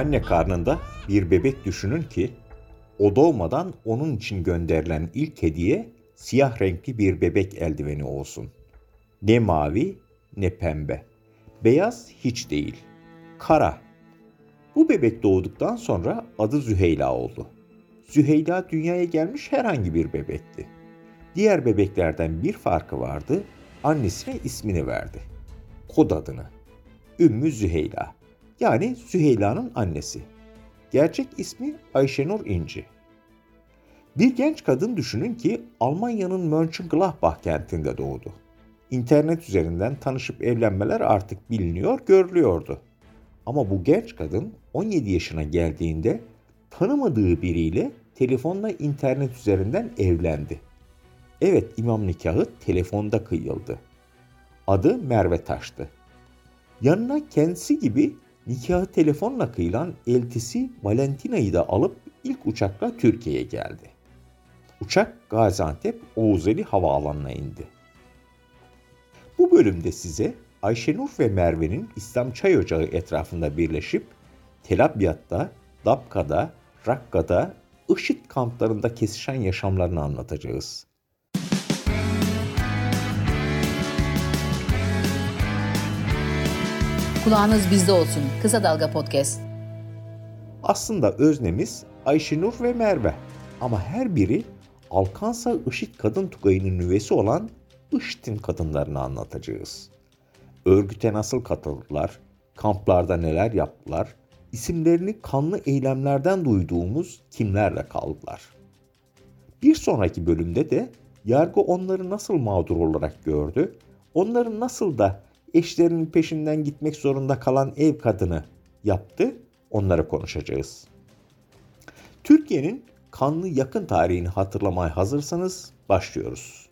Anne karnında bir bebek düşünün ki o doğmadan onun için gönderilen ilk hediye siyah renkli bir bebek eldiveni olsun. Ne mavi ne pembe. Beyaz hiç değil. Kara. Bu bebek doğduktan sonra adı Züheyla oldu. Züheyla dünyaya gelmiş herhangi bir bebekti. Diğer bebeklerden bir farkı vardı. Annesine ismini verdi. Kod adını. Ümmü Züheyla. Yani Züheyla'nın annesi. Gerçek ismi Ayşenur İnci. Bir genç kadın düşünün ki Almanya'nın Mönchengladbach kentinde doğdu. İnternet üzerinden tanışıp evlenmeler artık biliniyor, görülüyordu. Ama bu genç kadın 17 yaşına geldiğinde tanımadığı biriyle telefonla internet üzerinden evlendi. Evet imam nikahı telefonda kıyıldı. Adı Merve Taş'tı. Yanına kendisi gibi nikahı telefonla kıyılan eltisi Valentina'yı da alıp ilk uçakla Türkiye'ye geldi. Uçak Gaziantep Oğuzeli Havaalanı'na indi. Bu bölümde size Ayşenur ve Merve'nin İslam Çay Ocağı etrafında birleşip Tel Abyad'da, Dabka'da, Rakka'da, IŞİD kamplarında kesişen yaşamlarını anlatacağız. Kulağınız bizde olsun. Kısa Dalga Podcast. Aslında öznemiz Ayşenur ve Merve. Ama her biri Alkansa IŞİD kadın tugayının nüvesi olan IŞİD'in kadınlarını anlatacağız. Örgüte nasıl katıldılar, kamplarda neler yaptılar, isimlerini kanlı eylemlerden duyduğumuz kimlerle kaldılar. Bir sonraki bölümde de yargı onları nasıl mağdur olarak gördü, onların nasıl da eşlerinin peşinden gitmek zorunda kalan ev kadını yaptı, onları konuşacağız. Türkiye'nin kanlı yakın tarihini hatırlamaya hazırsanız başlıyoruz.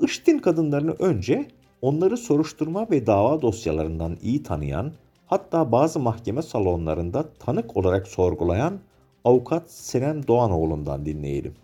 IŞİD'in kadınlarını önce onları soruşturma ve dava dosyalarından iyi tanıyan, hatta bazı mahkeme salonlarında tanık olarak sorgulayan avukat Senem Doğanoğlu'ndan dinleyelim.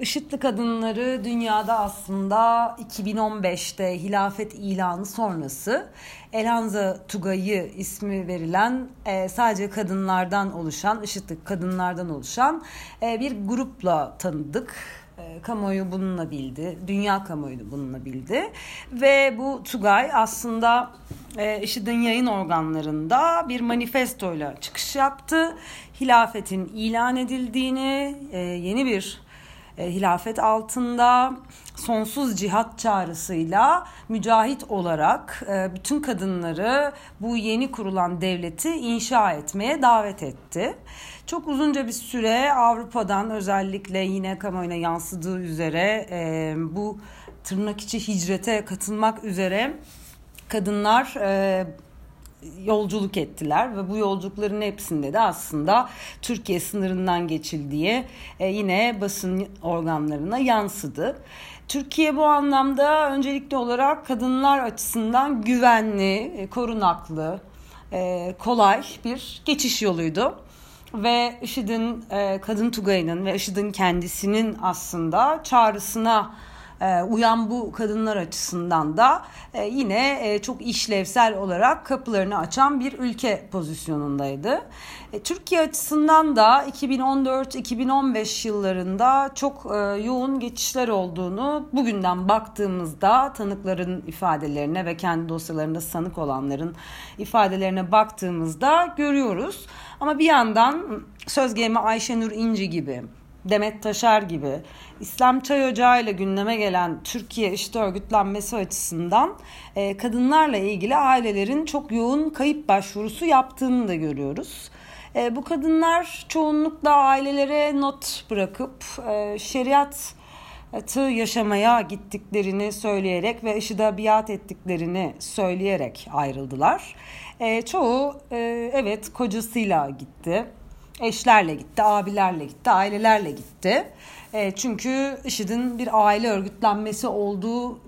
IŞİD'li kadınları dünyada aslında 2015'te hilafet ilanı sonrası Elhanza Tugayı ismi verilen e, sadece kadınlardan oluşan, IŞİD'li kadınlardan oluşan e, bir grupla tanıdık. E, kamuoyu bununla bildi, dünya kamuoyu da bununla bildi ve bu Tugay aslında e, IŞİD'in yayın organlarında bir manifestoyla çıkış yaptı. Hilafetin ilan edildiğini, e, yeni bir e, hilafet altında sonsuz cihat çağrısıyla mücahit olarak e, bütün kadınları bu yeni kurulan devleti inşa etmeye davet etti. Çok uzunca bir süre Avrupa'dan özellikle yine kamuoyuna yansıdığı üzere e, bu tırnak içi hicrete katılmak üzere kadınlar e, yolculuk ettiler ve bu yolculukların hepsinde de aslında Türkiye sınırından geçildiği e, yine basın organlarına yansıdı. Türkiye bu anlamda öncelikli olarak kadınlar açısından güvenli, e, korunaklı, e, kolay bir geçiş yoluydu. Ve IŞİD'in, e, Kadın Tugayı'nın ve IŞİD'in kendisinin aslında çağrısına uyan bu kadınlar açısından da e, yine e, çok işlevsel olarak kapılarını açan bir ülke pozisyonundaydı. Türkiye açısından da 2014-2015 yıllarında çok yoğun geçişler olduğunu bugünden baktığımızda tanıkların ifadelerine ve kendi dosyalarında sanık olanların ifadelerine baktığımızda görüyoruz. Ama bir yandan söz gelimi Ayşenur İnci gibi Demet Taşar gibi İslam Çay Ocağı ile gündeme gelen Türkiye işte örgütlenmesi açısından e, kadınlarla ilgili ailelerin çok yoğun kayıp başvurusu yaptığını da görüyoruz. E, bu kadınlar çoğunlukla ailelere not bırakıp e, şeriat tı yaşamaya gittiklerini söyleyerek ve IŞİD'e biat ettiklerini söyleyerek ayrıldılar. E, çoğu e, evet kocasıyla gitti eşlerle gitti, abilerle gitti, ailelerle gitti. E, çünkü IŞİD'in bir aile örgütlenmesi olduğu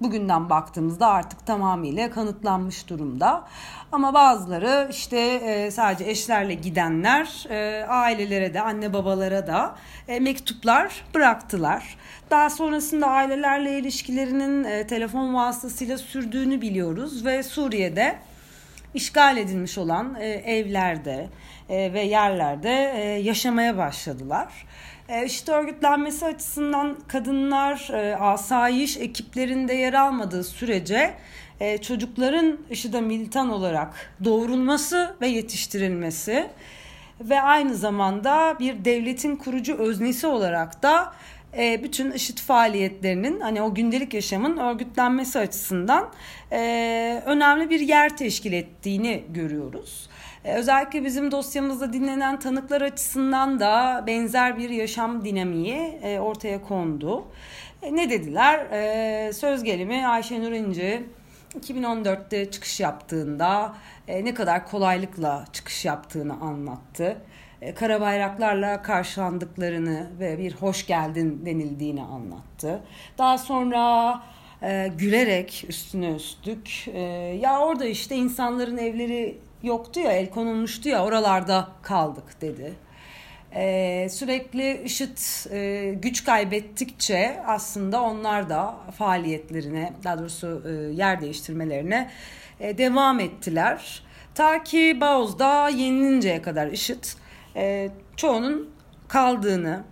bugünden baktığımızda artık tamamıyla kanıtlanmış durumda. Ama bazıları işte e, sadece eşlerle gidenler e, ailelere de anne babalara da e, mektuplar bıraktılar. Daha sonrasında ailelerle ilişkilerinin e, telefon vasıtasıyla sürdüğünü biliyoruz ve Suriye'de işgal edilmiş olan e, evlerde e, ve yerlerde e, yaşamaya başladılar. E, IŞİD örgütlenmesi açısından kadınlar e, asayiş ekiplerinde yer almadığı sürece e, çocukların IŞİD'e militan olarak doğrulması ve yetiştirilmesi ve aynı zamanda bir devletin kurucu öznesi olarak da e, bütün IŞİD faaliyetlerinin hani o gündelik yaşamın örgütlenmesi açısından önemli bir yer teşkil ettiğini görüyoruz. E, özellikle bizim dosyamızda dinlenen tanıklar açısından da benzer bir yaşam dinamiği e, ortaya kondu. E, ne dediler? Söz gelimi Ayşenur İnci 2014'te çıkış yaptığında ne kadar kolaylıkla çıkış yaptığını anlattı. Kara bayraklarla karşılandıklarını ve bir hoş geldin denildiğini anlattı. Daha sonra e, gülerek üstüne üstlük e, ya orada işte insanların evleri yoktu ya el konulmuştu ya oralarda kaldık dedi. Ee, sürekli IŞİD e, güç kaybettikçe aslında onlar da faaliyetlerine daha doğrusu e, yer değiştirmelerine e, devam ettiler. Ta ki Bağoz'da yenilinceye kadar IŞİD e, çoğunun kaldığını,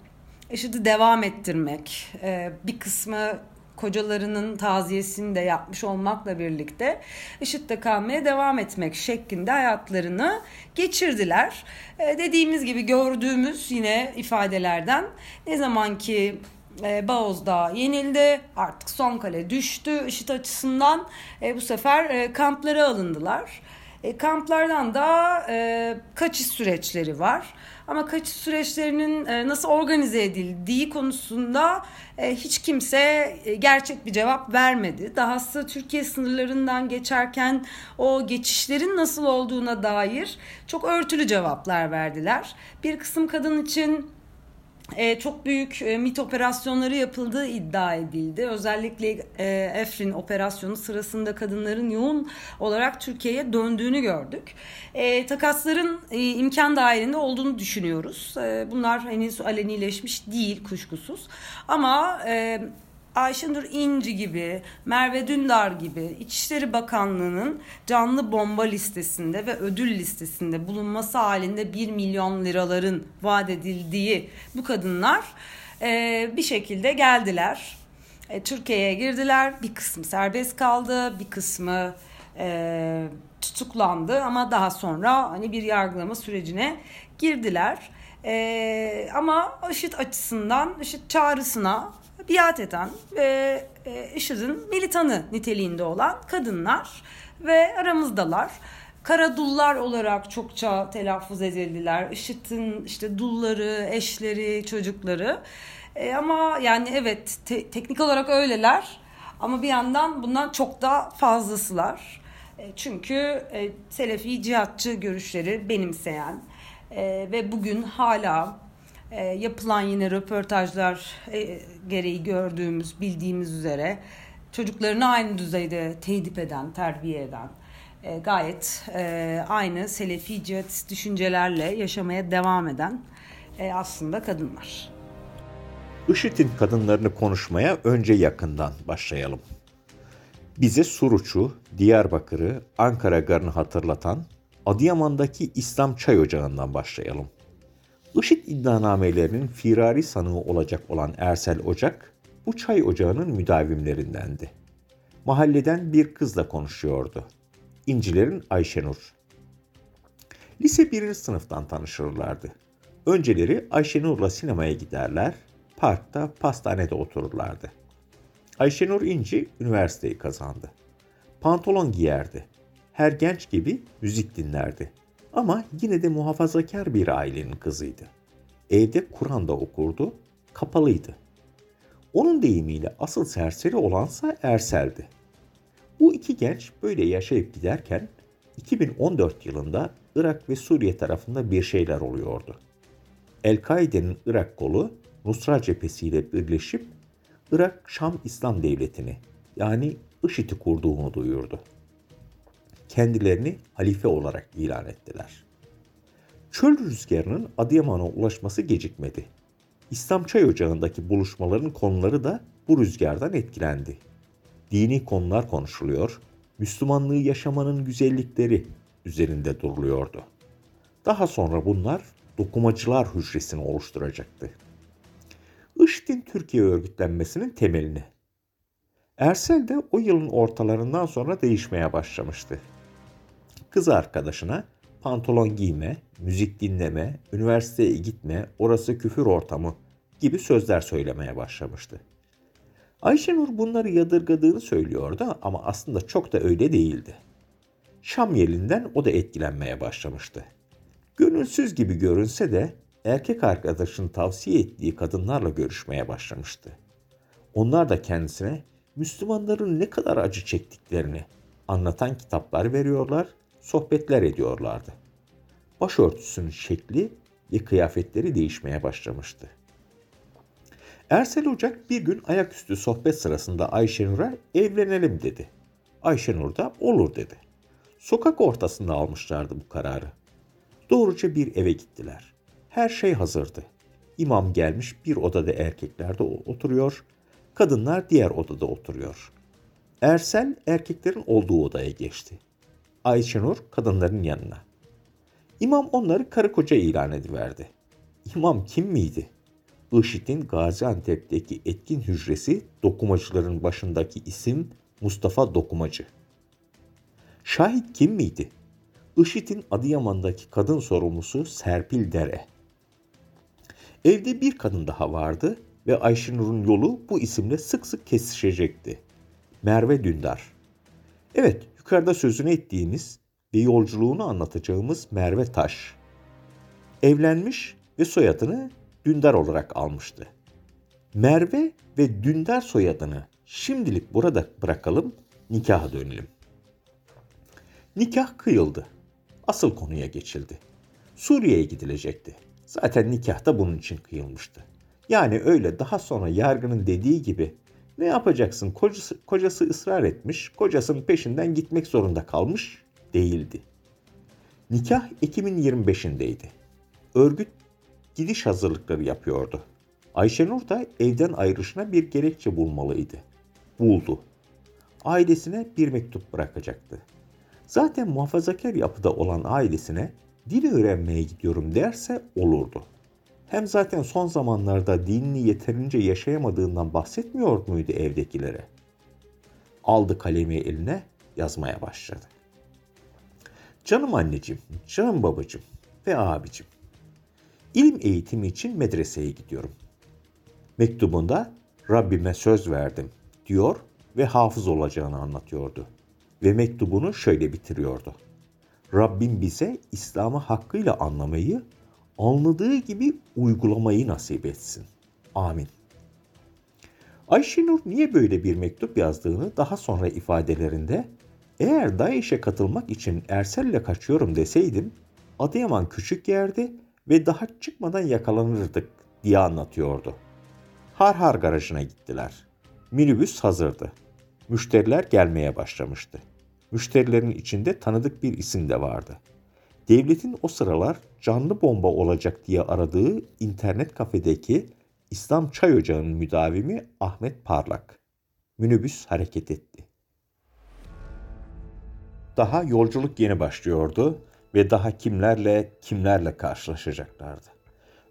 IŞİD'i devam ettirmek, e, bir kısmı kocalarının taziyesini de yapmış olmakla birlikte IŞİD'de kalmaya devam etmek şeklinde hayatlarını geçirdiler. E, dediğimiz gibi gördüğümüz yine ifadelerden ne zaman ki e, Bağoz'da yenildi. Artık son kale düştü. IŞİD açısından e, bu sefer e, kamplara alındılar. E, kamplardan da e, kaçış süreçleri var. Ama kaçış süreçlerinin e, nasıl organize edildiği konusunda e, hiç kimse e, gerçek bir cevap vermedi. Dahası Türkiye sınırlarından geçerken o geçişlerin nasıl olduğuna dair çok örtülü cevaplar verdiler. Bir kısım kadın için e, çok büyük e, MIT operasyonları yapıldığı iddia edildi. Özellikle e, Efrin operasyonu sırasında kadınların yoğun olarak Türkiye'ye döndüğünü gördük. E, takasların e, imkan dahilinde olduğunu düşünüyoruz. E, bunlar henüz alenileşmiş değil kuşkusuz. Ama e, Ayşenur İnci gibi, Merve Dündar gibi İçişleri Bakanlığı'nın canlı bomba listesinde ve ödül listesinde bulunması halinde 1 milyon liraların vaat edildiği bu kadınlar e, bir şekilde geldiler. E, Türkiye'ye girdiler. Bir kısmı serbest kaldı, bir kısmı e, tutuklandı ama daha sonra hani bir yargılama sürecine girdiler. E, ama IŞİD açısından, IŞİD çağrısına biat eden ve e, IŞİD'in militanı niteliğinde olan kadınlar ve aramızdalar. Kara dullar olarak çokça telaffuz edildiler. IŞİD'in işte dulları, eşleri, çocukları. E, ama yani evet te- teknik olarak öyleler. Ama bir yandan bundan çok daha fazlasılar. E, çünkü e, Selefi cihatçı görüşleri benimseyen e, ve bugün hala e, yapılan yine röportajlar e, gereği gördüğümüz, bildiğimiz üzere çocuklarını aynı düzeyde tehdit eden, terbiye eden, e, gayet e, aynı selefi düşüncelerle yaşamaya devam eden aslında kadınlar. IŞİD'in kadınlarını konuşmaya önce yakından başlayalım. Bize Suruç'u, Diyarbakır'ı, Ankara Garı'nı hatırlatan Adıyaman'daki İslam Çay Ocağı'ndan başlayalım. IŞİD iddianamelerinin firari sanığı olacak olan Ersel Ocak, bu çay ocağının müdavimlerindendi. Mahalleden bir kızla konuşuyordu. İncilerin Ayşenur. Lise 1. sınıftan tanışırlardı. Önceleri Ayşenur'la sinemaya giderler, parkta, pastanede otururlardı. Ayşenur İnci üniversiteyi kazandı. Pantolon giyerdi. Her genç gibi müzik dinlerdi. Ama yine de muhafazakar bir ailenin kızıydı. Evde Kur'an da okurdu, kapalıydı. Onun deyimiyle asıl serseri olansa Ersel'di. Bu iki genç böyle yaşayıp giderken 2014 yılında Irak ve Suriye tarafında bir şeyler oluyordu. El-Kaide'nin Irak kolu Nusra cephesiyle birleşip Irak Şam İslam Devleti'ni yani IŞİD'i kurduğunu duyurdu kendilerini halife olarak ilan ettiler. Çöl rüzgarının Adıyaman'a ulaşması gecikmedi. İslam Çay Ocağı'ndaki buluşmaların konuları da bu rüzgardan etkilendi. Dini konular konuşuluyor, Müslümanlığı yaşamanın güzellikleri, üzerinde duruluyordu. Daha sonra bunlar dokumacılar hücresini oluşturacaktı. IŞİD'in Türkiye örgütlenmesinin temelini. Ersel de o yılın ortalarından sonra değişmeye başlamıştı. Kız arkadaşına pantolon giyme, müzik dinleme, üniversiteye gitme, orası küfür ortamı gibi sözler söylemeye başlamıştı. Ayşenur bunları yadırgadığını söylüyordu ama aslında çok da öyle değildi. Şam yelinden o da etkilenmeye başlamıştı. Gönülsüz gibi görünse de erkek arkadaşın tavsiye ettiği kadınlarla görüşmeye başlamıştı. Onlar da kendisine Müslümanların ne kadar acı çektiklerini anlatan kitaplar veriyorlar, sohbetler ediyorlardı. Başörtüsünün şekli ve kıyafetleri değişmeye başlamıştı. Ersel Ocak bir gün ayaküstü sohbet sırasında Ayşenur'a evlenelim dedi. Ayşenur da olur dedi. Sokak ortasında almışlardı bu kararı. Doğruca bir eve gittiler. Her şey hazırdı. İmam gelmiş bir odada erkekler de oturuyor, kadınlar diğer odada oturuyor. Ersel erkeklerin olduğu odaya geçti. Ayşenur kadınların yanına. İmam onları karı koca ilan ediverdi. İmam kim miydi? IŞİD'in Gaziantep'teki etkin hücresi dokumacıların başındaki isim Mustafa Dokumacı. Şahit kim miydi? IŞİD'in Adıyaman'daki kadın sorumlusu Serpil Dere. Evde bir kadın daha vardı ve Ayşenur'un yolu bu isimle sık sık kesişecekti. Merve Dündar. Evet, yukarıda sözünü ettiğimiz ve yolculuğunu anlatacağımız Merve Taş. Evlenmiş ve soyadını Dündar olarak almıştı. Merve ve Dündar soyadını şimdilik burada bırakalım, nikaha dönelim. Nikah kıyıldı. Asıl konuya geçildi. Suriye'ye gidilecekti. Zaten nikah da bunun için kıyılmıştı. Yani öyle daha sonra yargının dediği gibi ne yapacaksın kocası, kocası ısrar etmiş, kocasının peşinden gitmek zorunda kalmış değildi. Nikah Ekim'in 25'indeydi. Örgüt gidiş hazırlıkları yapıyordu. Ayşenur da evden ayrışına bir gerekçe bulmalıydı. Buldu. Ailesine bir mektup bırakacaktı. Zaten muhafazakar yapıda olan ailesine dil öğrenmeye gidiyorum derse olurdu. Hem zaten son zamanlarda dinini yeterince yaşayamadığından bahsetmiyor muydu evdekilere? Aldı kalemi eline yazmaya başladı. Canım anneciğim, canım babacığım ve abicim. İlim eğitimi için medreseye gidiyorum. Mektubunda Rabbime söz verdim diyor ve hafız olacağını anlatıyordu. Ve mektubunu şöyle bitiriyordu. Rabbim bize İslam'ı hakkıyla anlamayı, anladığı gibi uygulamayı nasip etsin. Amin. Ayşenur niye böyle bir mektup yazdığını daha sonra ifadelerinde eğer DAEŞ'e katılmak için Ersel'le kaçıyorum deseydim Adıyaman küçük yerdi ve daha çıkmadan yakalanırdık diye anlatıyordu. Har Har garajına gittiler. Minibüs hazırdı. Müşteriler gelmeye başlamıştı. Müşterilerin içinde tanıdık bir isim de vardı. Devletin o sıralar canlı bomba olacak diye aradığı internet kafedeki İslam Çay Ocağı'nın müdavimi Ahmet Parlak. Minibüs hareket etti. Daha yolculuk yeni başlıyordu ve daha kimlerle kimlerle karşılaşacaklardı.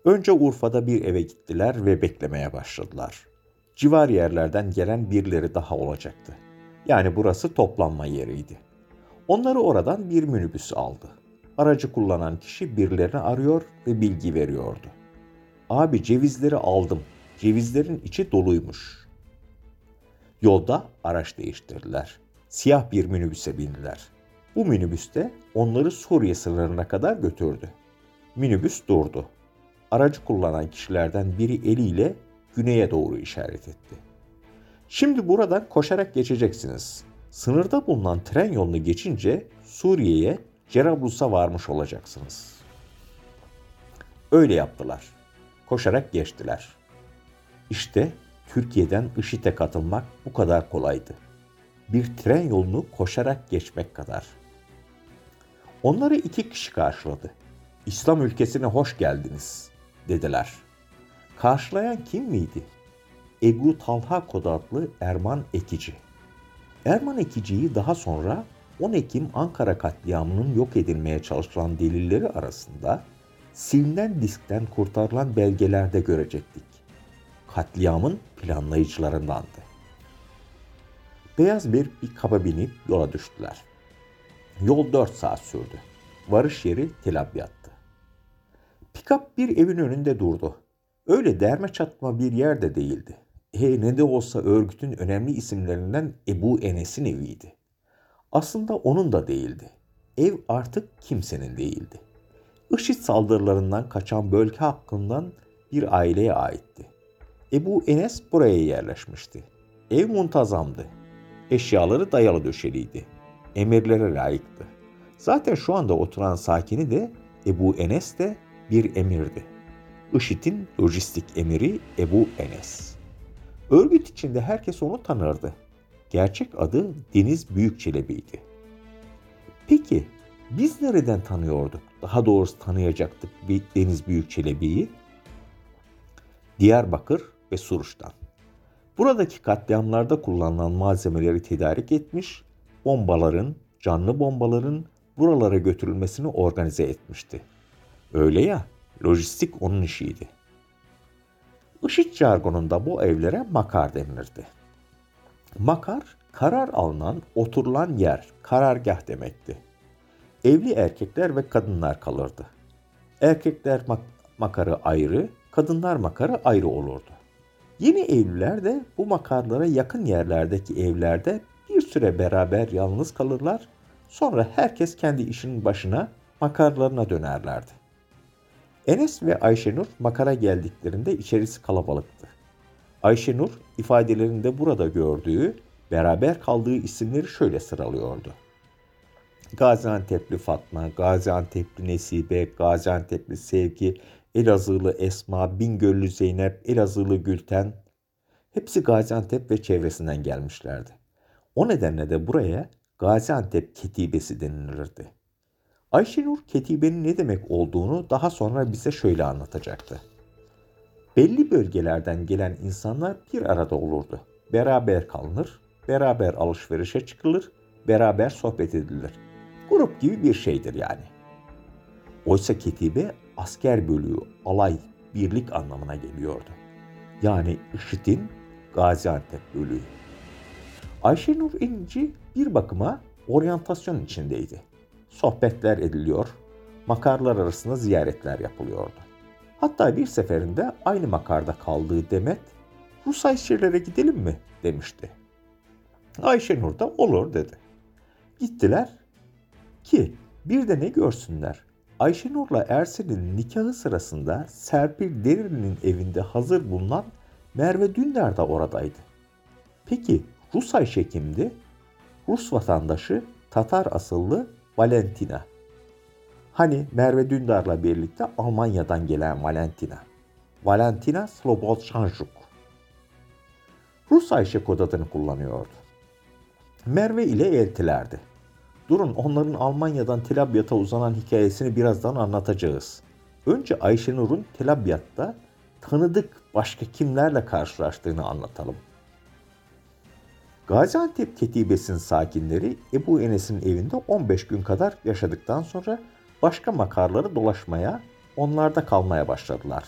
Önce Urfa'da bir eve gittiler ve beklemeye başladılar. Civar yerlerden gelen birileri daha olacaktı. Yani burası toplanma yeriydi. Onları oradan bir minibüs aldı. Aracı kullanan kişi birilerini arıyor ve bilgi veriyordu. Abi cevizleri aldım. Cevizlerin içi doluymuş. Yolda araç değiştirdiler. Siyah bir minibüse bindiler. Bu minibüste onları Suriye sınırına kadar götürdü. Minibüs durdu. Aracı kullanan kişilerden biri eliyle güneye doğru işaret etti. Şimdi buradan koşarak geçeceksiniz. Sınırda bulunan tren yolunu geçince Suriye'ye Cerablus'a varmış olacaksınız. Öyle yaptılar. Koşarak geçtiler. İşte Türkiye'den IŞİD'e katılmak bu kadar kolaydı. Bir tren yolunu koşarak geçmek kadar.'' Onları iki kişi karşıladı. İslam ülkesine hoş geldiniz dediler. Karşılayan kim miydi? Ebu Talha Kod adlı Erman Ekici. Erman Ekici'yi daha sonra 10 Ekim Ankara katliamının yok edilmeye çalışılan delilleri arasında silinen diskten kurtarılan belgelerde görecektik. Katliamın planlayıcılarındandı. Beyaz bir pikaba binip yola düştüler. Yol 4 saat sürdü. Varış yeri Tel Abyad'tı. Pikap bir evin önünde durdu. Öyle derme çatma bir yer de değildi. E ne de olsa örgütün önemli isimlerinden Ebu Enes'in eviydi. Aslında onun da değildi. Ev artık kimsenin değildi. IŞİD saldırılarından kaçan bölge hakkından bir aileye aitti. Ebu Enes buraya yerleşmişti. Ev muntazamdı. Eşyaları dayalı döşeliydi. Emirlere layıktı. Zaten şu anda oturan sakini de Ebu Enes de bir emirdi. IŞİD'in lojistik emiri Ebu Enes. Örgüt içinde herkes onu tanırdı. Gerçek adı Deniz Büyükçelebi'ydi. Peki biz nereden tanıyorduk? Daha doğrusu tanıyacaktık Deniz Büyükçelebi'yi. Diyarbakır ve Suruç'tan. Buradaki katliamlarda kullanılan malzemeleri tedarik etmiş, bombaların, canlı bombaların buralara götürülmesini organize etmişti. Öyle ya, lojistik onun işiydi. IŞİD jargonunda bu evlere makar denilirdi. Makar, karar alınan, oturulan yer, karargah demekti. Evli erkekler ve kadınlar kalırdı. Erkekler mak makarı ayrı, kadınlar makarı ayrı olurdu. Yeni evliler de bu makarlara yakın yerlerdeki evlerde bir süre beraber yalnız kalırlar, sonra herkes kendi işinin başına makarlarına dönerlerdi. Enes ve Ayşenur makara geldiklerinde içerisi kalabalıktı. Ayşenur ifadelerinde burada gördüğü, beraber kaldığı isimleri şöyle sıralıyordu. Gaziantep'li Fatma, Gaziantep'li Nesibe, Gaziantep'li Sevgi, Elazığlı Esma, Bingöllü Zeynep, Elazığlı Gülten hepsi Gaziantep ve çevresinden gelmişlerdi. O nedenle de buraya Gaziantep Ketibesi denilirdi. Ayşenur Ketibe'nin ne demek olduğunu daha sonra bize şöyle anlatacaktı. Belli bölgelerden gelen insanlar bir arada olurdu. Beraber kalınır, beraber alışverişe çıkılır, beraber sohbet edilir. Grup gibi bir şeydir yani. Oysa ketibe asker bölüğü, alay, birlik anlamına geliyordu. Yani IŞİD'in Gaziantep bölüğü. Ayşenur İnci bir bakıma oryantasyon içindeydi. Sohbetler ediliyor, makarlar arasında ziyaretler yapılıyordu. Hatta bir seferinde aynı makarda kaldığı Demet, Rus Ayşirlere gidelim mi demişti. Ayşenur da olur dedi. Gittiler ki bir de ne görsünler. Ayşenur'la Ersen'in nikahı sırasında Serpil Derili'nin evinde hazır bulunan Merve Dündar da oradaydı. Peki Rus Ayşe kimdi? Rus vatandaşı Tatar asıllı Valentina. Hani Merve Dündar'la birlikte Almanya'dan gelen Valentina. Valentina Slobodchanjuk. Rus Ayşe kod adını kullanıyordu. Merve ile eltilerdi. Durun onların Almanya'dan Tel uzanan hikayesini birazdan anlatacağız. Önce Ayşenur'un Tel Abyad'da tanıdık başka kimlerle karşılaştığını anlatalım. Gaziantep Ketibesi'nin sakinleri Ebu Enes'in evinde 15 gün kadar yaşadıktan sonra başka makarları dolaşmaya, onlarda kalmaya başladılar.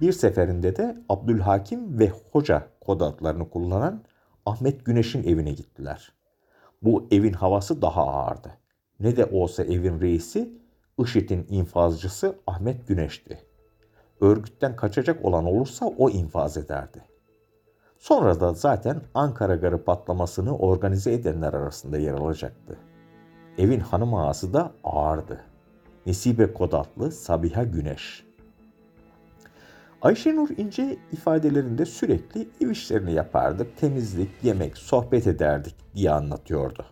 Bir seferinde de Abdülhakim ve Hoca kod adlarını kullanan Ahmet Güneş'in evine gittiler. Bu evin havası daha ağırdı. Ne de olsa evin reisi IŞİD'in infazcısı Ahmet Güneş'ti. Örgütten kaçacak olan olursa o infaz ederdi. Sonra da zaten Ankara Garı patlamasını organize edenler arasında yer alacaktı. Evin hanım ağası da ağırdı. Nesibe Kodatlı Sabiha Güneş. Ayşenur İnce ifadelerinde sürekli ev işlerini yapardık, temizlik, yemek, sohbet ederdik diye anlatıyordu.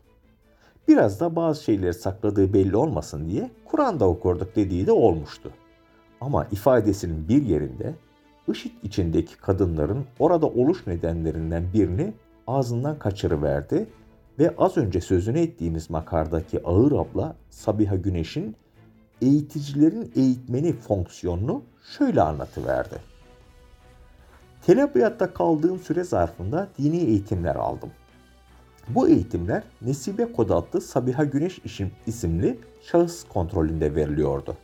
Biraz da bazı şeyleri sakladığı belli olmasın diye Kur'an'da okurduk dediği de olmuştu. Ama ifadesinin bir yerinde IŞİD içindeki kadınların orada oluş nedenlerinden birini ağzından kaçırıverdi ve az önce sözünü ettiğimiz makardaki ağır abla Sabiha Güneş'in eğiticilerin eğitmeni fonksiyonunu şöyle anlatıverdi. Tel kaldığım süre zarfında dini eğitimler aldım. Bu eğitimler Nesibe Kod adlı Sabiha Güneş isimli şahıs kontrolünde veriliyordu.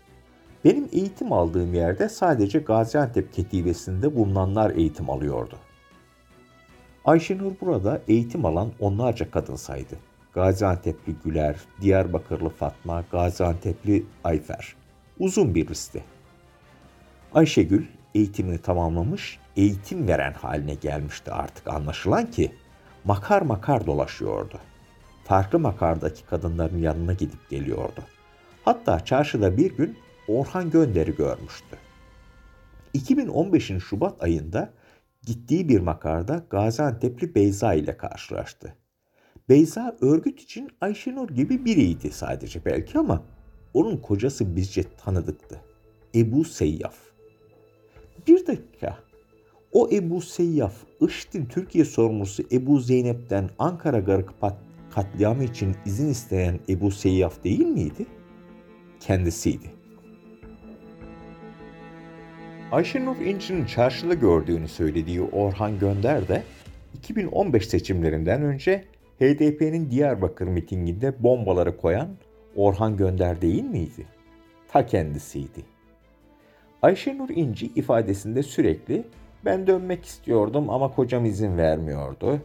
Benim eğitim aldığım yerde sadece Gaziantep Ketibesi'nde bulunanlar eğitim alıyordu. Ayşenur burada eğitim alan onlarca kadın saydı. Gaziantep'li Güler, Diyarbakırlı Fatma, Gaziantep'li Ayfer. Uzun bir liste. Ayşegül eğitimini tamamlamış, eğitim veren haline gelmişti artık anlaşılan ki makar makar dolaşıyordu. Farklı makardaki kadınların yanına gidip geliyordu. Hatta çarşıda bir gün Orhan Gönder'i görmüştü. 2015'in Şubat ayında gittiği bir makarda Gaziantep'li Beyza ile karşılaştı. Beyza örgüt için Ayşenur gibi biriydi sadece belki ama onun kocası bizce tanıdıktı. Ebu Seyyaf. Bir dakika. O Ebu Seyyaf, IŞİD'in Türkiye sorumlusu Ebu Zeynep'ten Ankara Garık katliamı için izin isteyen Ebu Seyyaf değil miydi? Kendisiydi. Ayşenur İnci'nin çarşıda gördüğünü söylediği Orhan Gönder de 2015 seçimlerinden önce HDP'nin Diyarbakır mitinginde bombaları koyan Orhan Gönder değil miydi? Ta kendisiydi. Ayşenur İnci ifadesinde sürekli ben dönmek istiyordum ama kocam izin vermiyordu.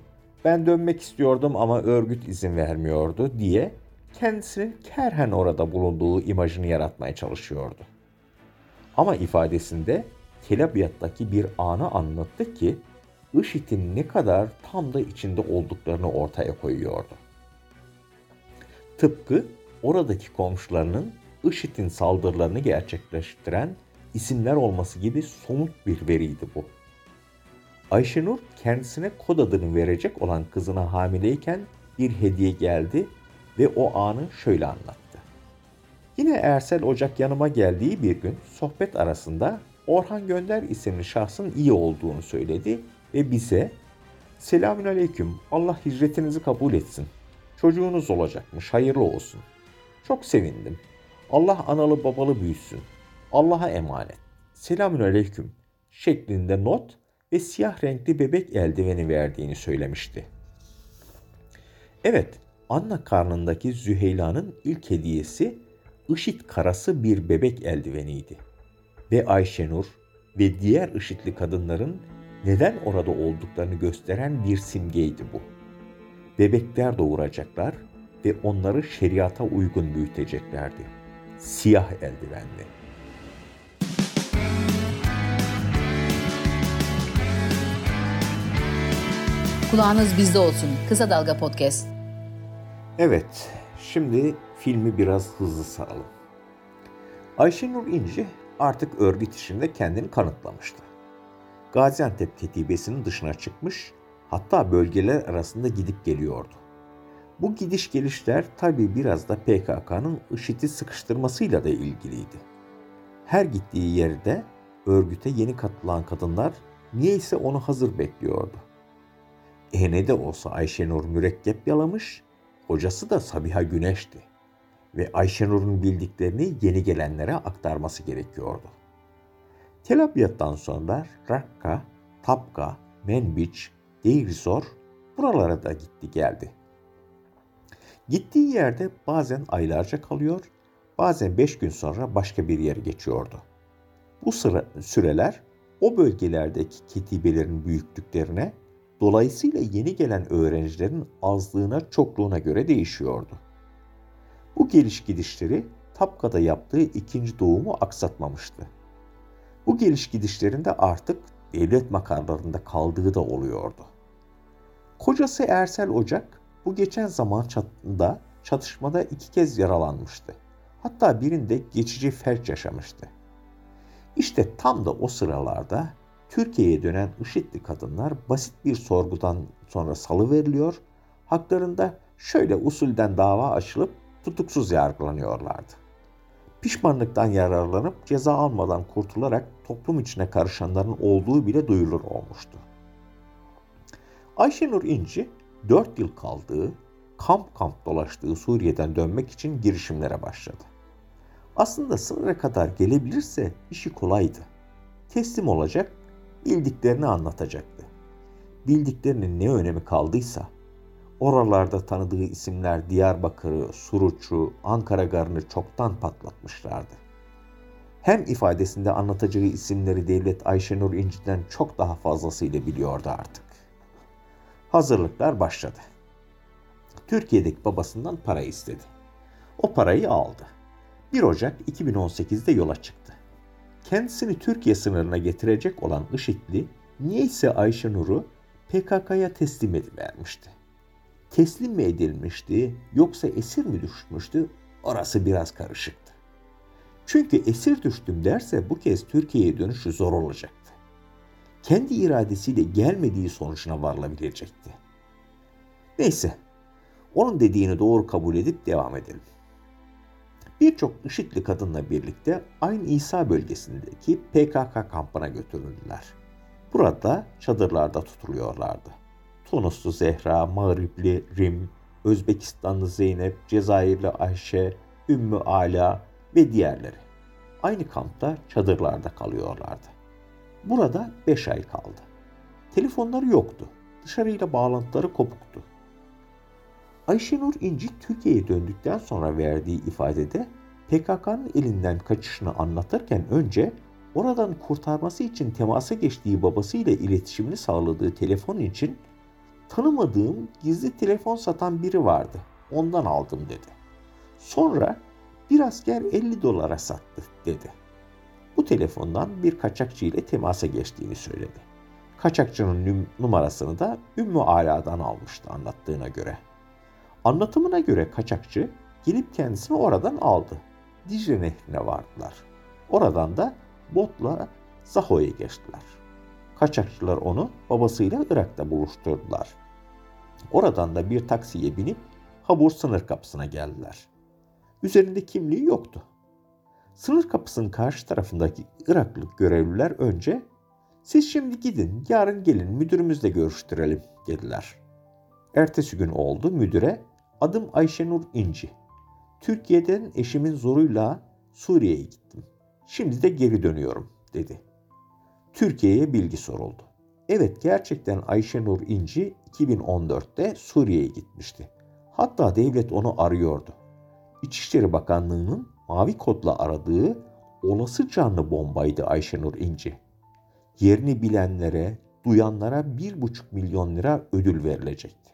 Ben dönmek istiyordum ama örgüt izin vermiyordu diye kendisinin kerhen orada bulunduğu imajını yaratmaya çalışıyordu. Ama ifadesinde Kelabiyat'taki bir anı anlattı ki IŞİD'in ne kadar tam da içinde olduklarını ortaya koyuyordu. Tıpkı oradaki komşularının IŞİD'in saldırılarını gerçekleştiren isimler olması gibi somut bir veriydi bu. Ayşenur kendisine kod adını verecek olan kızına hamileyken bir hediye geldi ve o anı şöyle anlattı. Yine Ersel Ocak yanıma geldiği bir gün sohbet arasında Orhan Gönder isimli şahsın iyi olduğunu söyledi ve bize Selamün Aleyküm Allah hicretinizi kabul etsin. Çocuğunuz olacakmış hayırlı olsun. Çok sevindim. Allah analı babalı büyüsün. Allah'a emanet. Selamün Aleyküm şeklinde not ve siyah renkli bebek eldiveni verdiğini söylemişti. Evet, Anna karnındaki Züheyla'nın ilk hediyesi IŞİD karası bir bebek eldiveniydi. Ve Ayşenur ve diğer IŞİD'li kadınların neden orada olduklarını gösteren bir simgeydi bu. Bebekler doğuracaklar ve onları şeriata uygun büyüteceklerdi. Siyah eldivenli. Kulağınız bizde olsun. Kısa Dalga Podcast. Evet, şimdi filmi biraz hızlı saralım. Ayşenur İnci artık örgüt işinde kendini kanıtlamıştı. Gaziantep ketibesinin dışına çıkmış, hatta bölgeler arasında gidip geliyordu. Bu gidiş gelişler tabi biraz da PKK'nın IŞİD'i sıkıştırmasıyla da ilgiliydi. Her gittiği yerde örgüte yeni katılan kadınlar niyeyse onu hazır bekliyordu. E ne de olsa Ayşenur mürekkep yalamış, hocası da Sabiha Güneş'ti ve Ayşenur'un bildiklerini yeni gelenlere aktarması gerekiyordu. Tel Abyad'dan sonra Rakka, Tapka, Menbiç, Deirizor buralara da gitti geldi. Gittiği yerde bazen aylarca kalıyor, bazen beş gün sonra başka bir yere geçiyordu. Bu sıra, süreler o bölgelerdeki ketibelerin büyüklüklerine, dolayısıyla yeni gelen öğrencilerin azlığına çokluğuna göre değişiyordu. Bu geliş gidişleri Tapka'da yaptığı ikinci doğumu aksatmamıştı. Bu geliş gidişlerinde artık devlet makarlarında kaldığı da oluyordu. Kocası Ersel Ocak bu geçen zaman çatında çatışmada iki kez yaralanmıştı. Hatta birinde geçici felç yaşamıştı. İşte tam da o sıralarda Türkiye'ye dönen IŞİD'li kadınlar basit bir sorgudan sonra salı veriliyor, haklarında şöyle usulden dava açılıp tutuksuz yargılanıyorlardı. Pişmanlıktan yararlanıp ceza almadan kurtularak toplum içine karışanların olduğu bile duyulur olmuştu. Ayşenur İnci 4 yıl kaldığı, kamp kamp dolaştığı Suriye'den dönmek için girişimlere başladı. Aslında sınıra kadar gelebilirse işi kolaydı. Teslim olacak, bildiklerini anlatacaktı. Bildiklerinin ne önemi kaldıysa Oralarda tanıdığı isimler Diyarbakır'ı, Suruç'u, Ankara Garı'nı çoktan patlatmışlardı. Hem ifadesinde anlatacağı isimleri Devlet Ayşenur İnci'den çok daha fazlasıyla biliyordu artık. Hazırlıklar başladı. Türkiye'deki babasından para istedi. O parayı aldı. 1 Ocak 2018'de yola çıktı. Kendisini Türkiye sınırına getirecek olan IŞİD'li niyeyse Ayşenur'u PKK'ya teslim edivermişti. Teslim mi edilmişti yoksa esir mi düşmüştü orası biraz karışıktı. Çünkü esir düştüm derse bu kez Türkiye'ye dönüşü zor olacaktı. Kendi iradesiyle gelmediği sonucuna varılabilecekti. Neyse, onun dediğini doğru kabul edip devam edelim. Birçok IŞİD'li kadınla birlikte aynı İsa bölgesindeki PKK kampına götürüldüler. Burada çadırlarda tutuluyorlardı. Tunuslu Zehra, Mağripli Rim, Özbekistanlı Zeynep, Cezayirli Ayşe, Ümmü Ala ve diğerleri. Aynı kampta çadırlarda kalıyorlardı. Burada 5 ay kaldı. Telefonları yoktu. Dışarıyla bağlantıları kopuktu. Ayşenur İnci Türkiye'ye döndükten sonra verdiği ifadede PKK'nın elinden kaçışını anlatırken önce oradan kurtarması için temasa geçtiği babasıyla iletişimini sağladığı telefon için tanımadığım gizli telefon satan biri vardı. Ondan aldım dedi. Sonra bir asker 50 dolara sattı dedi. Bu telefondan bir kaçakçı ile temasa geçtiğini söyledi. Kaçakçının numarasını da Ümmü Ala'dan almıştı anlattığına göre. Anlatımına göre kaçakçı gelip kendisini oradan aldı. Dicle nehrine vardılar. Oradan da botla Zaho'ya geçtiler. Kaçakçılar onu babasıyla Irak'ta buluşturdular. Oradan da bir taksiye binip Habur sınır kapısına geldiler. Üzerinde kimliği yoktu. Sınır kapısının karşı tarafındaki Iraklı görevliler önce siz şimdi gidin yarın gelin müdürümüzle görüştürelim dediler. Ertesi gün oldu müdüre adım Ayşenur İnci. Türkiye'den eşimin zoruyla Suriye'ye gittim. Şimdi de geri dönüyorum dedi. Türkiye'ye bilgi soruldu. Evet gerçekten Ayşenur İnci 2014'te Suriye'ye gitmişti. Hatta devlet onu arıyordu. İçişleri Bakanlığı'nın mavi kodla aradığı olası canlı bombaydı Ayşenur İnci. Yerini bilenlere, duyanlara 1,5 milyon lira ödül verilecekti.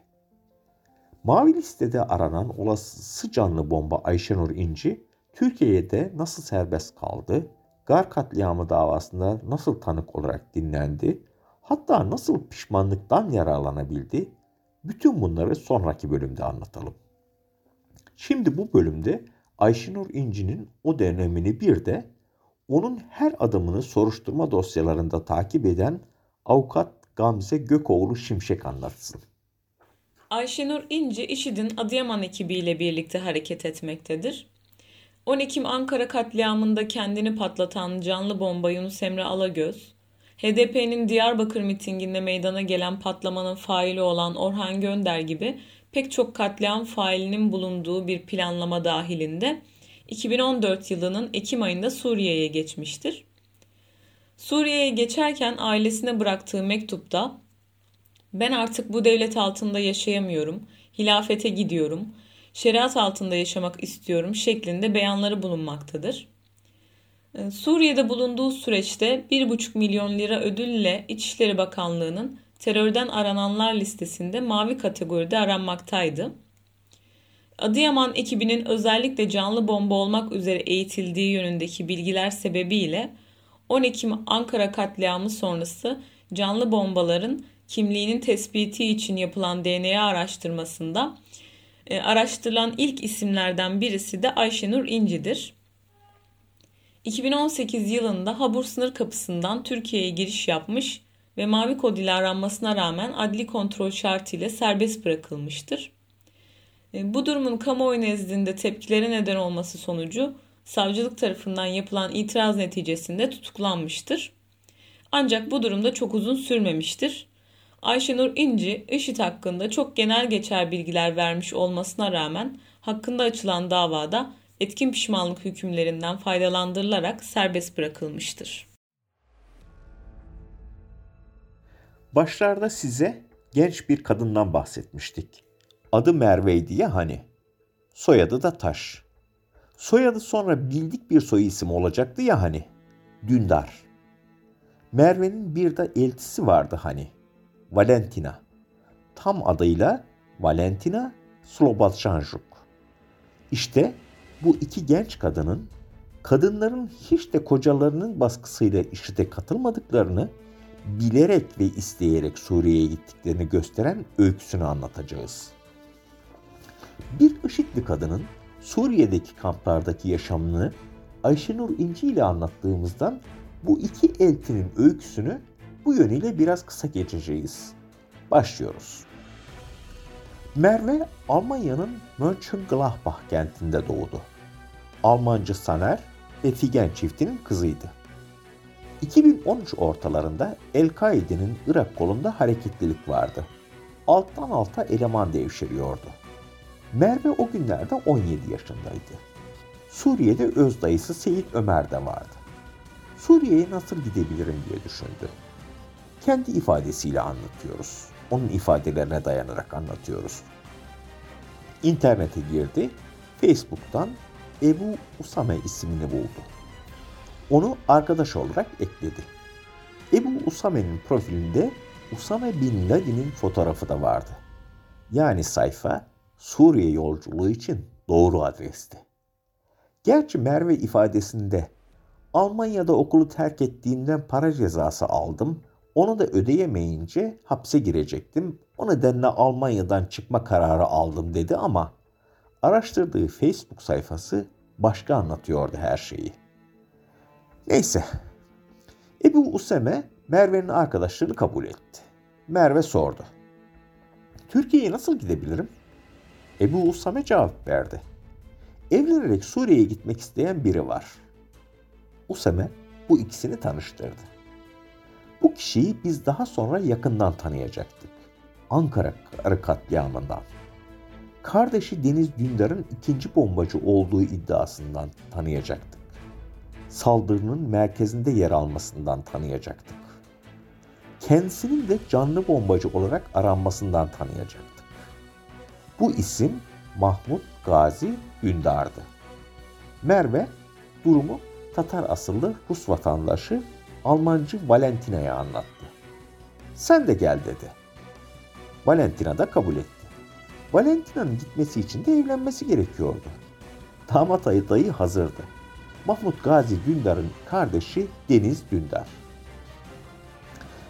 Mavi listede aranan olası canlı bomba Ayşenur İnci, Türkiye'de nasıl serbest kaldı, Gar katliamı davasında nasıl tanık olarak dinlendi, hatta nasıl pişmanlıktan yararlanabildi, bütün bunları sonraki bölümde anlatalım. Şimdi bu bölümde Ayşenur İnci'nin o dönemini bir de onun her adımını soruşturma dosyalarında takip eden avukat Gamze Gökoğlu Şimşek anlatsın. Ayşenur İnci, IŞİD'in Adıyaman ekibiyle birlikte hareket etmektedir. 10 Ekim Ankara katliamında kendini patlatan canlı bomba Yunus Emre Alagöz, HDP'nin Diyarbakır mitinginde meydana gelen patlamanın faili olan Orhan Gönder gibi pek çok katliam failinin bulunduğu bir planlama dahilinde 2014 yılının Ekim ayında Suriye'ye geçmiştir. Suriye'ye geçerken ailesine bıraktığı mektupta ben artık bu devlet altında yaşayamıyorum, hilafete gidiyorum, şeriat altında yaşamak istiyorum şeklinde beyanları bulunmaktadır. Ee, Suriye'de bulunduğu süreçte 1,5 milyon lira ödülle İçişleri Bakanlığı'nın terörden arananlar listesinde mavi kategoride aranmaktaydı. Adıyaman ekibinin özellikle canlı bomba olmak üzere eğitildiği yönündeki bilgiler sebebiyle 10 Ekim Ankara katliamı sonrası canlı bombaların kimliğinin tespiti için yapılan DNA araştırmasında e, araştırılan ilk isimlerden birisi de Ayşenur İnci'dir. 2018 yılında Habur sınır kapısından Türkiye'ye giriş yapmış ve mavi kod ile aranmasına rağmen adli kontrol şartıyla serbest bırakılmıştır. E, bu durumun kamuoyu nezdinde tepkilere neden olması sonucu savcılık tarafından yapılan itiraz neticesinde tutuklanmıştır. Ancak bu durumda çok uzun sürmemiştir. Ayşenur İnci, IŞİD hakkında çok genel geçer bilgiler vermiş olmasına rağmen hakkında açılan davada etkin pişmanlık hükümlerinden faydalandırılarak serbest bırakılmıştır. Başlarda size genç bir kadından bahsetmiştik. Adı Merve'ydi ya hani. Soyadı da Taş. Soyadı sonra bildik bir soy isim olacaktı ya hani. Dündar. Merve'nin bir de eltisi vardı hani. Valentina. Tam adıyla Valentina Slobodchanjuk. İşte bu iki genç kadının kadınların hiç de kocalarının baskısıyla işite katılmadıklarını bilerek ve isteyerek Suriye'ye gittiklerini gösteren öyküsünü anlatacağız. Bir IŞİD'li kadının Suriye'deki kamplardaki yaşamını Ayşenur İnci ile anlattığımızdan bu iki eltinin öyküsünü bu yönüyle biraz kısa geçeceğiz. Başlıyoruz. Merve Almanya'nın Mönchengladbach kentinde doğdu. Almancı Saner ve Figen çiftinin kızıydı. 2013 ortalarında El-Kaide'nin Irak kolunda hareketlilik vardı. Alttan alta eleman devşiriyordu. Merve o günlerde 17 yaşındaydı. Suriye'de öz dayısı Seyit Ömer de vardı. Suriye'ye nasıl gidebilirim diye düşündü. Kendi ifadesiyle anlatıyoruz. Onun ifadelerine dayanarak anlatıyoruz. İnternete girdi, Facebook'tan Ebu Usame ismini buldu. Onu arkadaş olarak ekledi. Ebu Usame'nin profilinde Usame Bin Laden'in fotoğrafı da vardı. Yani sayfa Suriye yolculuğu için doğru adresti. Gerçi Merve ifadesinde Almanya'da okulu terk ettiğimden para cezası aldım. Onu da ödeyemeyince hapse girecektim. O nedenle Almanya'dan çıkma kararı aldım dedi ama araştırdığı Facebook sayfası başka anlatıyordu her şeyi. Neyse. Ebu Useme Merve'nin arkadaşlığını kabul etti. Merve sordu. Türkiye'ye nasıl gidebilirim? Ebu Usame cevap verdi. Evlenerek Suriye'ye gitmek isteyen biri var. Usame bu ikisini tanıştırdı. Bu kişiyi biz daha sonra yakından tanıyacaktık. Ankara katliamından. Kardeşi Deniz Dündar'ın ikinci bombacı olduğu iddiasından tanıyacaktık. Saldırının merkezinde yer almasından tanıyacaktık. Kendisinin de canlı bombacı olarak aranmasından tanıyacaktık. Bu isim Mahmut Gazi Dündar'dı. Merve durumu Tatar asıllı Rus vatandaşı Almancı Valentina'ya anlattı. Sen de gel dedi. Valentina da kabul etti. Valentina'nın gitmesi için de evlenmesi gerekiyordu. Damat ayı dayı hazırdı. Mahmut Gazi Dündar'ın kardeşi Deniz Dündar.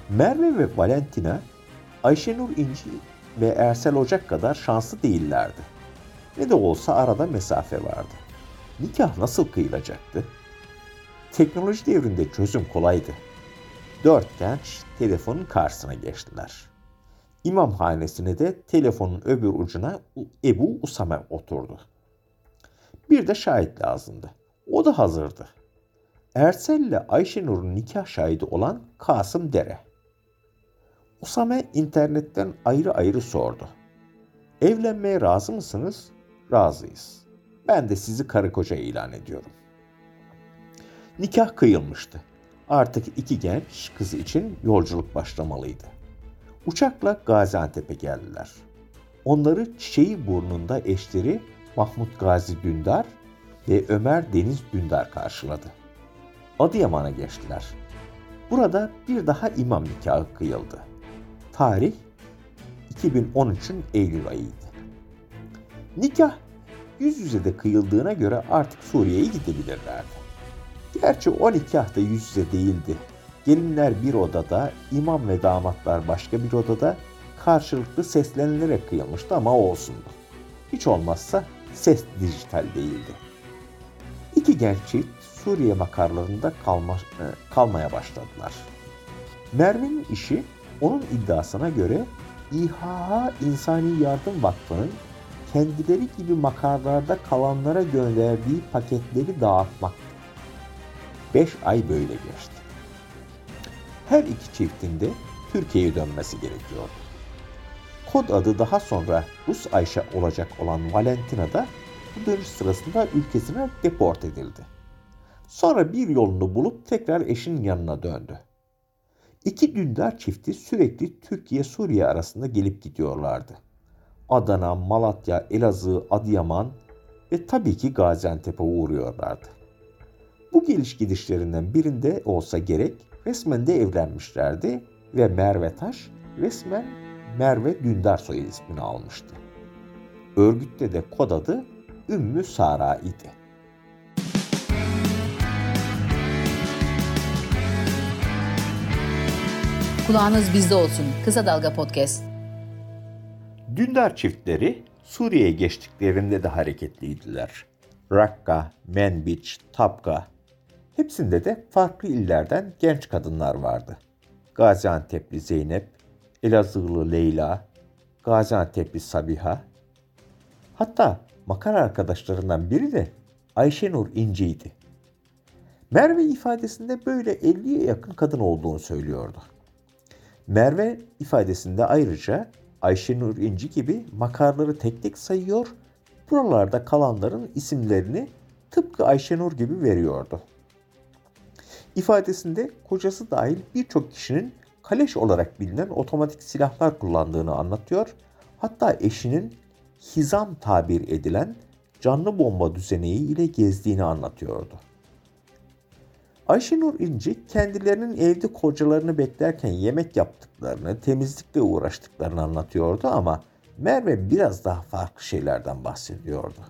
Merve ve Valentina Ayşenur İnci ve Ersel Ocak kadar şanslı değillerdi. Ne de olsa arada mesafe vardı. Nikah nasıl kıyılacaktı? Teknoloji devrinde çözüm kolaydı. Dört genç telefonun karşısına geçtiler. İmam hanesine de telefonun öbür ucuna Ebu Usame oturdu. Bir de şahit lazımdı. O da hazırdı. Ersel ile Ayşenur'un nikah şahidi olan Kasım Dere. Usame internetten ayrı ayrı sordu. Evlenmeye razı mısınız? Razıyız. Ben de sizi karı koca ilan ediyorum. Nikah kıyılmıştı. Artık iki genç kız için yolculuk başlamalıydı. Uçakla Gaziantep'e geldiler. Onları çiçeği burnunda eşleri Mahmut Gazi Dündar ve Ömer Deniz Dündar karşıladı. Adıyaman'a geçtiler. Burada bir daha imam nikahı kıyıldı. Tarih 2013'ün Eylül ayıydı. Nikah yüz yüze de kıyıldığına göre artık Suriye'ye gidebilirlerdi. Gerçi o nikah da yüz yüze değildi. Gelinler bir odada, imam ve damatlar başka bir odada karşılıklı seslenilerek kıyılmıştı ama olsundu. Hiç olmazsa ses dijital değildi. İki genç çift Suriye makarlarında kalma, e, kalmaya başladılar. Merve'nin işi onun iddiasına göre İHA İnsani Yardım Vakfı'nın kendileri gibi makarlarda kalanlara gönderdiği paketleri dağıtmak. Beş ay böyle geçti. Her iki çiftin de Türkiye'ye dönmesi gerekiyordu. Kod adı daha sonra Rus Ayşe olacak olan Valentina da bu dönüş sırasında ülkesine deport edildi. Sonra bir yolunu bulup tekrar eşinin yanına döndü. İki dündar çifti sürekli Türkiye-Suriye arasında gelip gidiyorlardı. Adana, Malatya, Elazığ, Adıyaman ve tabii ki Gaziantep'e uğruyorlardı. Bu geliş gidişlerinden birinde olsa gerek resmen de evlenmişlerdi ve Merve Taş resmen Merve Dündar soy ismini almıştı. Örgütte de kod adı Ümmü Sara idi. Kulağınız bizde olsun. Kısa Dalga Podcast. Dündar çiftleri Suriye'ye geçtiklerinde de hareketliydiler. Rakka, Menbiç, Tapka hepsinde de farklı illerden genç kadınlar vardı. Gaziantep'li Zeynep, Elazığlı Leyla, Gaziantep'li Sabiha. Hatta makara arkadaşlarından biri de Ayşenur İnci'ydi. Merve ifadesinde böyle 50'ye yakın kadın olduğunu söylüyordu. Merve ifadesinde ayrıca Ayşenur İnci gibi makarları tek tek sayıyor, buralarda kalanların isimlerini tıpkı Ayşenur gibi veriyordu. İfadesinde kocası dahil birçok kişinin kaleş olarak bilinen otomatik silahlar kullandığını anlatıyor. Hatta eşinin hizam tabir edilen canlı bomba düzeneği ile gezdiğini anlatıyordu. Ayşenur İnci kendilerinin evde kocalarını beklerken yemek yaptıklarını, temizlikle uğraştıklarını anlatıyordu ama Merve biraz daha farklı şeylerden bahsediyordu.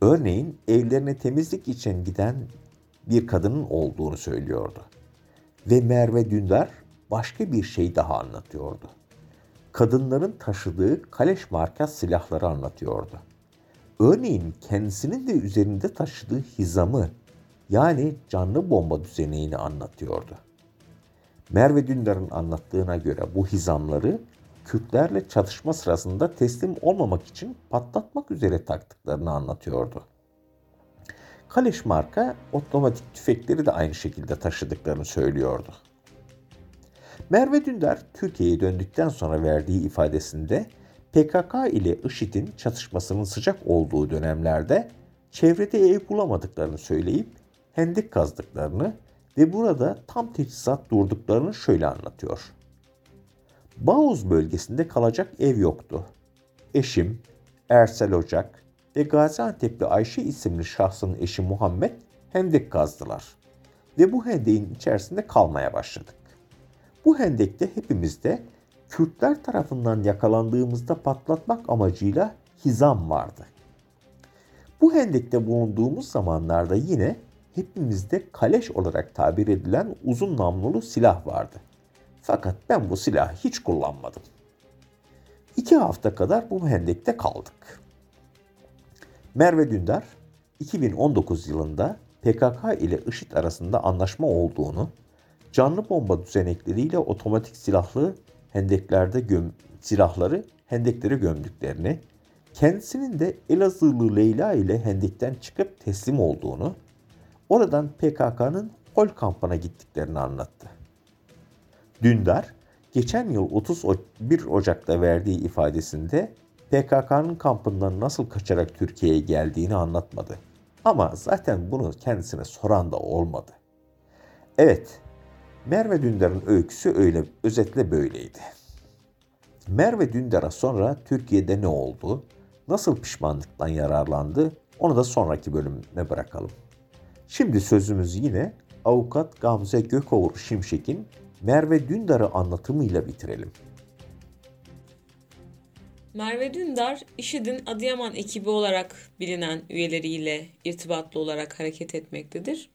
Örneğin evlerine temizlik için giden bir kadının olduğunu söylüyordu. Ve Merve Dündar başka bir şey daha anlatıyordu. Kadınların taşıdığı kaleş marka silahları anlatıyordu. Örneğin kendisinin de üzerinde taşıdığı hizamı yani canlı bomba düzeneğini anlatıyordu. Merve Dündar'ın anlattığına göre bu hizamları Kürtlerle çatışma sırasında teslim olmamak için patlatmak üzere taktıklarını anlatıyordu. Kaleş marka otomatik tüfekleri de aynı şekilde taşıdıklarını söylüyordu. Merve Dündar Türkiye'ye döndükten sonra verdiği ifadesinde PKK ile IŞİD'in çatışmasının sıcak olduğu dönemlerde çevrede ev bulamadıklarını söyleyip hendek kazdıklarını ve burada tam teçhizat durduklarını şöyle anlatıyor. Bağuz bölgesinde kalacak ev yoktu. Eşim, Ersel Ocak ve Gaziantep'li Ayşe isimli şahsın eşi Muhammed hendek kazdılar. Ve bu hendeğin içerisinde kalmaya başladık. Bu hendekte hepimiz de Kürtler tarafından yakalandığımızda patlatmak amacıyla hizam vardı. Bu hendekte bulunduğumuz zamanlarda yine hepimizde kaleş olarak tabir edilen uzun namlulu silah vardı. Fakat ben bu silahı hiç kullanmadım. İki hafta kadar bu hendekte kaldık. Merve Dündar 2019 yılında PKK ile IŞİD arasında anlaşma olduğunu, canlı bomba düzenekleriyle otomatik silahlı hendeklerde göm silahları hendekleri gömdüklerini, kendisinin de Elazığlı Leyla ile hendekten çıkıp teslim olduğunu, oradan PKK'nın Hol kampına gittiklerini anlattı. Dündar, geçen yıl 31 Ocak'ta verdiği ifadesinde PKK'nın kampından nasıl kaçarak Türkiye'ye geldiğini anlatmadı. Ama zaten bunu kendisine soran da olmadı. Evet, Merve Dündar'ın öyküsü öyle özetle böyleydi. Merve Dündar'a sonra Türkiye'de ne oldu, nasıl pişmanlıktan yararlandı onu da sonraki bölüme bırakalım. Şimdi sözümüzü yine avukat Gamze Gökoğur Şimşek'in Merve Dündar'ı anlatımıyla bitirelim. Merve Dündar, IŞİD'in Adıyaman ekibi olarak bilinen üyeleriyle irtibatlı olarak hareket etmektedir.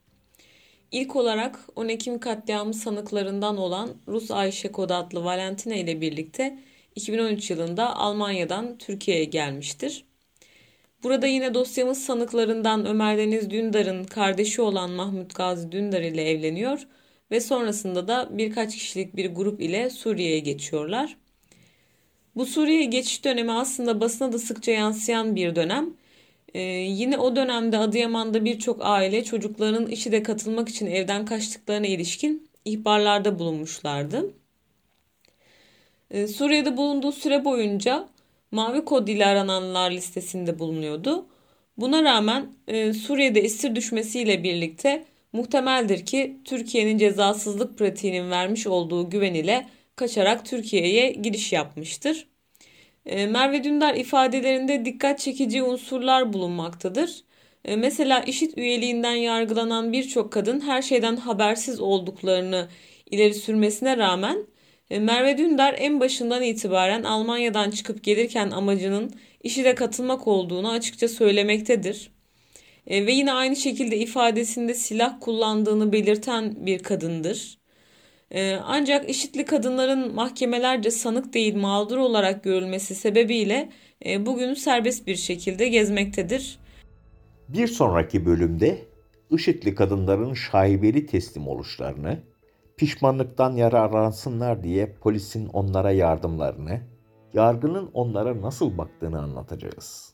İlk olarak 10 Ekim katliamı sanıklarından olan Rus Ayşe Kod adlı Valentina ile birlikte 2013 yılında Almanya'dan Türkiye'ye gelmiştir. Burada yine dosyamız sanıklarından Ömer Deniz Dündar'ın kardeşi olan Mahmut Gazi Dündar ile evleniyor ve sonrasında da birkaç kişilik bir grup ile Suriye'ye geçiyorlar. Bu Suriye geçiş dönemi aslında basına da sıkça yansıyan bir dönem. Ee, yine o dönemde Adıyaman'da birçok aile çocuklarının işi de katılmak için evden kaçtıklarına ilişkin ihbarlarda bulunmuşlardı. Ee, Suriye'de bulunduğu süre boyunca mavi kod ile arananlar listesinde bulunuyordu. Buna rağmen e, Suriye'de esir düşmesiyle birlikte muhtemeldir ki Türkiye'nin cezasızlık pratiğinin vermiş olduğu güven ile kaçarak Türkiye'ye giriş yapmıştır. E, Merve Dündar ifadelerinde dikkat çekici unsurlar bulunmaktadır. E, mesela işit üyeliğinden yargılanan birçok kadın her şeyden habersiz olduklarını ileri sürmesine rağmen e, Merve Dündar en başından itibaren Almanya'dan çıkıp gelirken amacının işide katılmak olduğunu açıkça söylemektedir. Ve yine aynı şekilde ifadesinde silah kullandığını belirten bir kadındır. E, ancak işitli kadınların mahkemelerce sanık değil mağdur olarak görülmesi sebebiyle e, bugün serbest bir şekilde gezmektedir. Bir sonraki bölümde IŞİD'li kadınların şaibeli teslim oluşlarını, pişmanlıktan yararlansınlar diye polisin onlara yardımlarını, yargının onlara nasıl baktığını anlatacağız.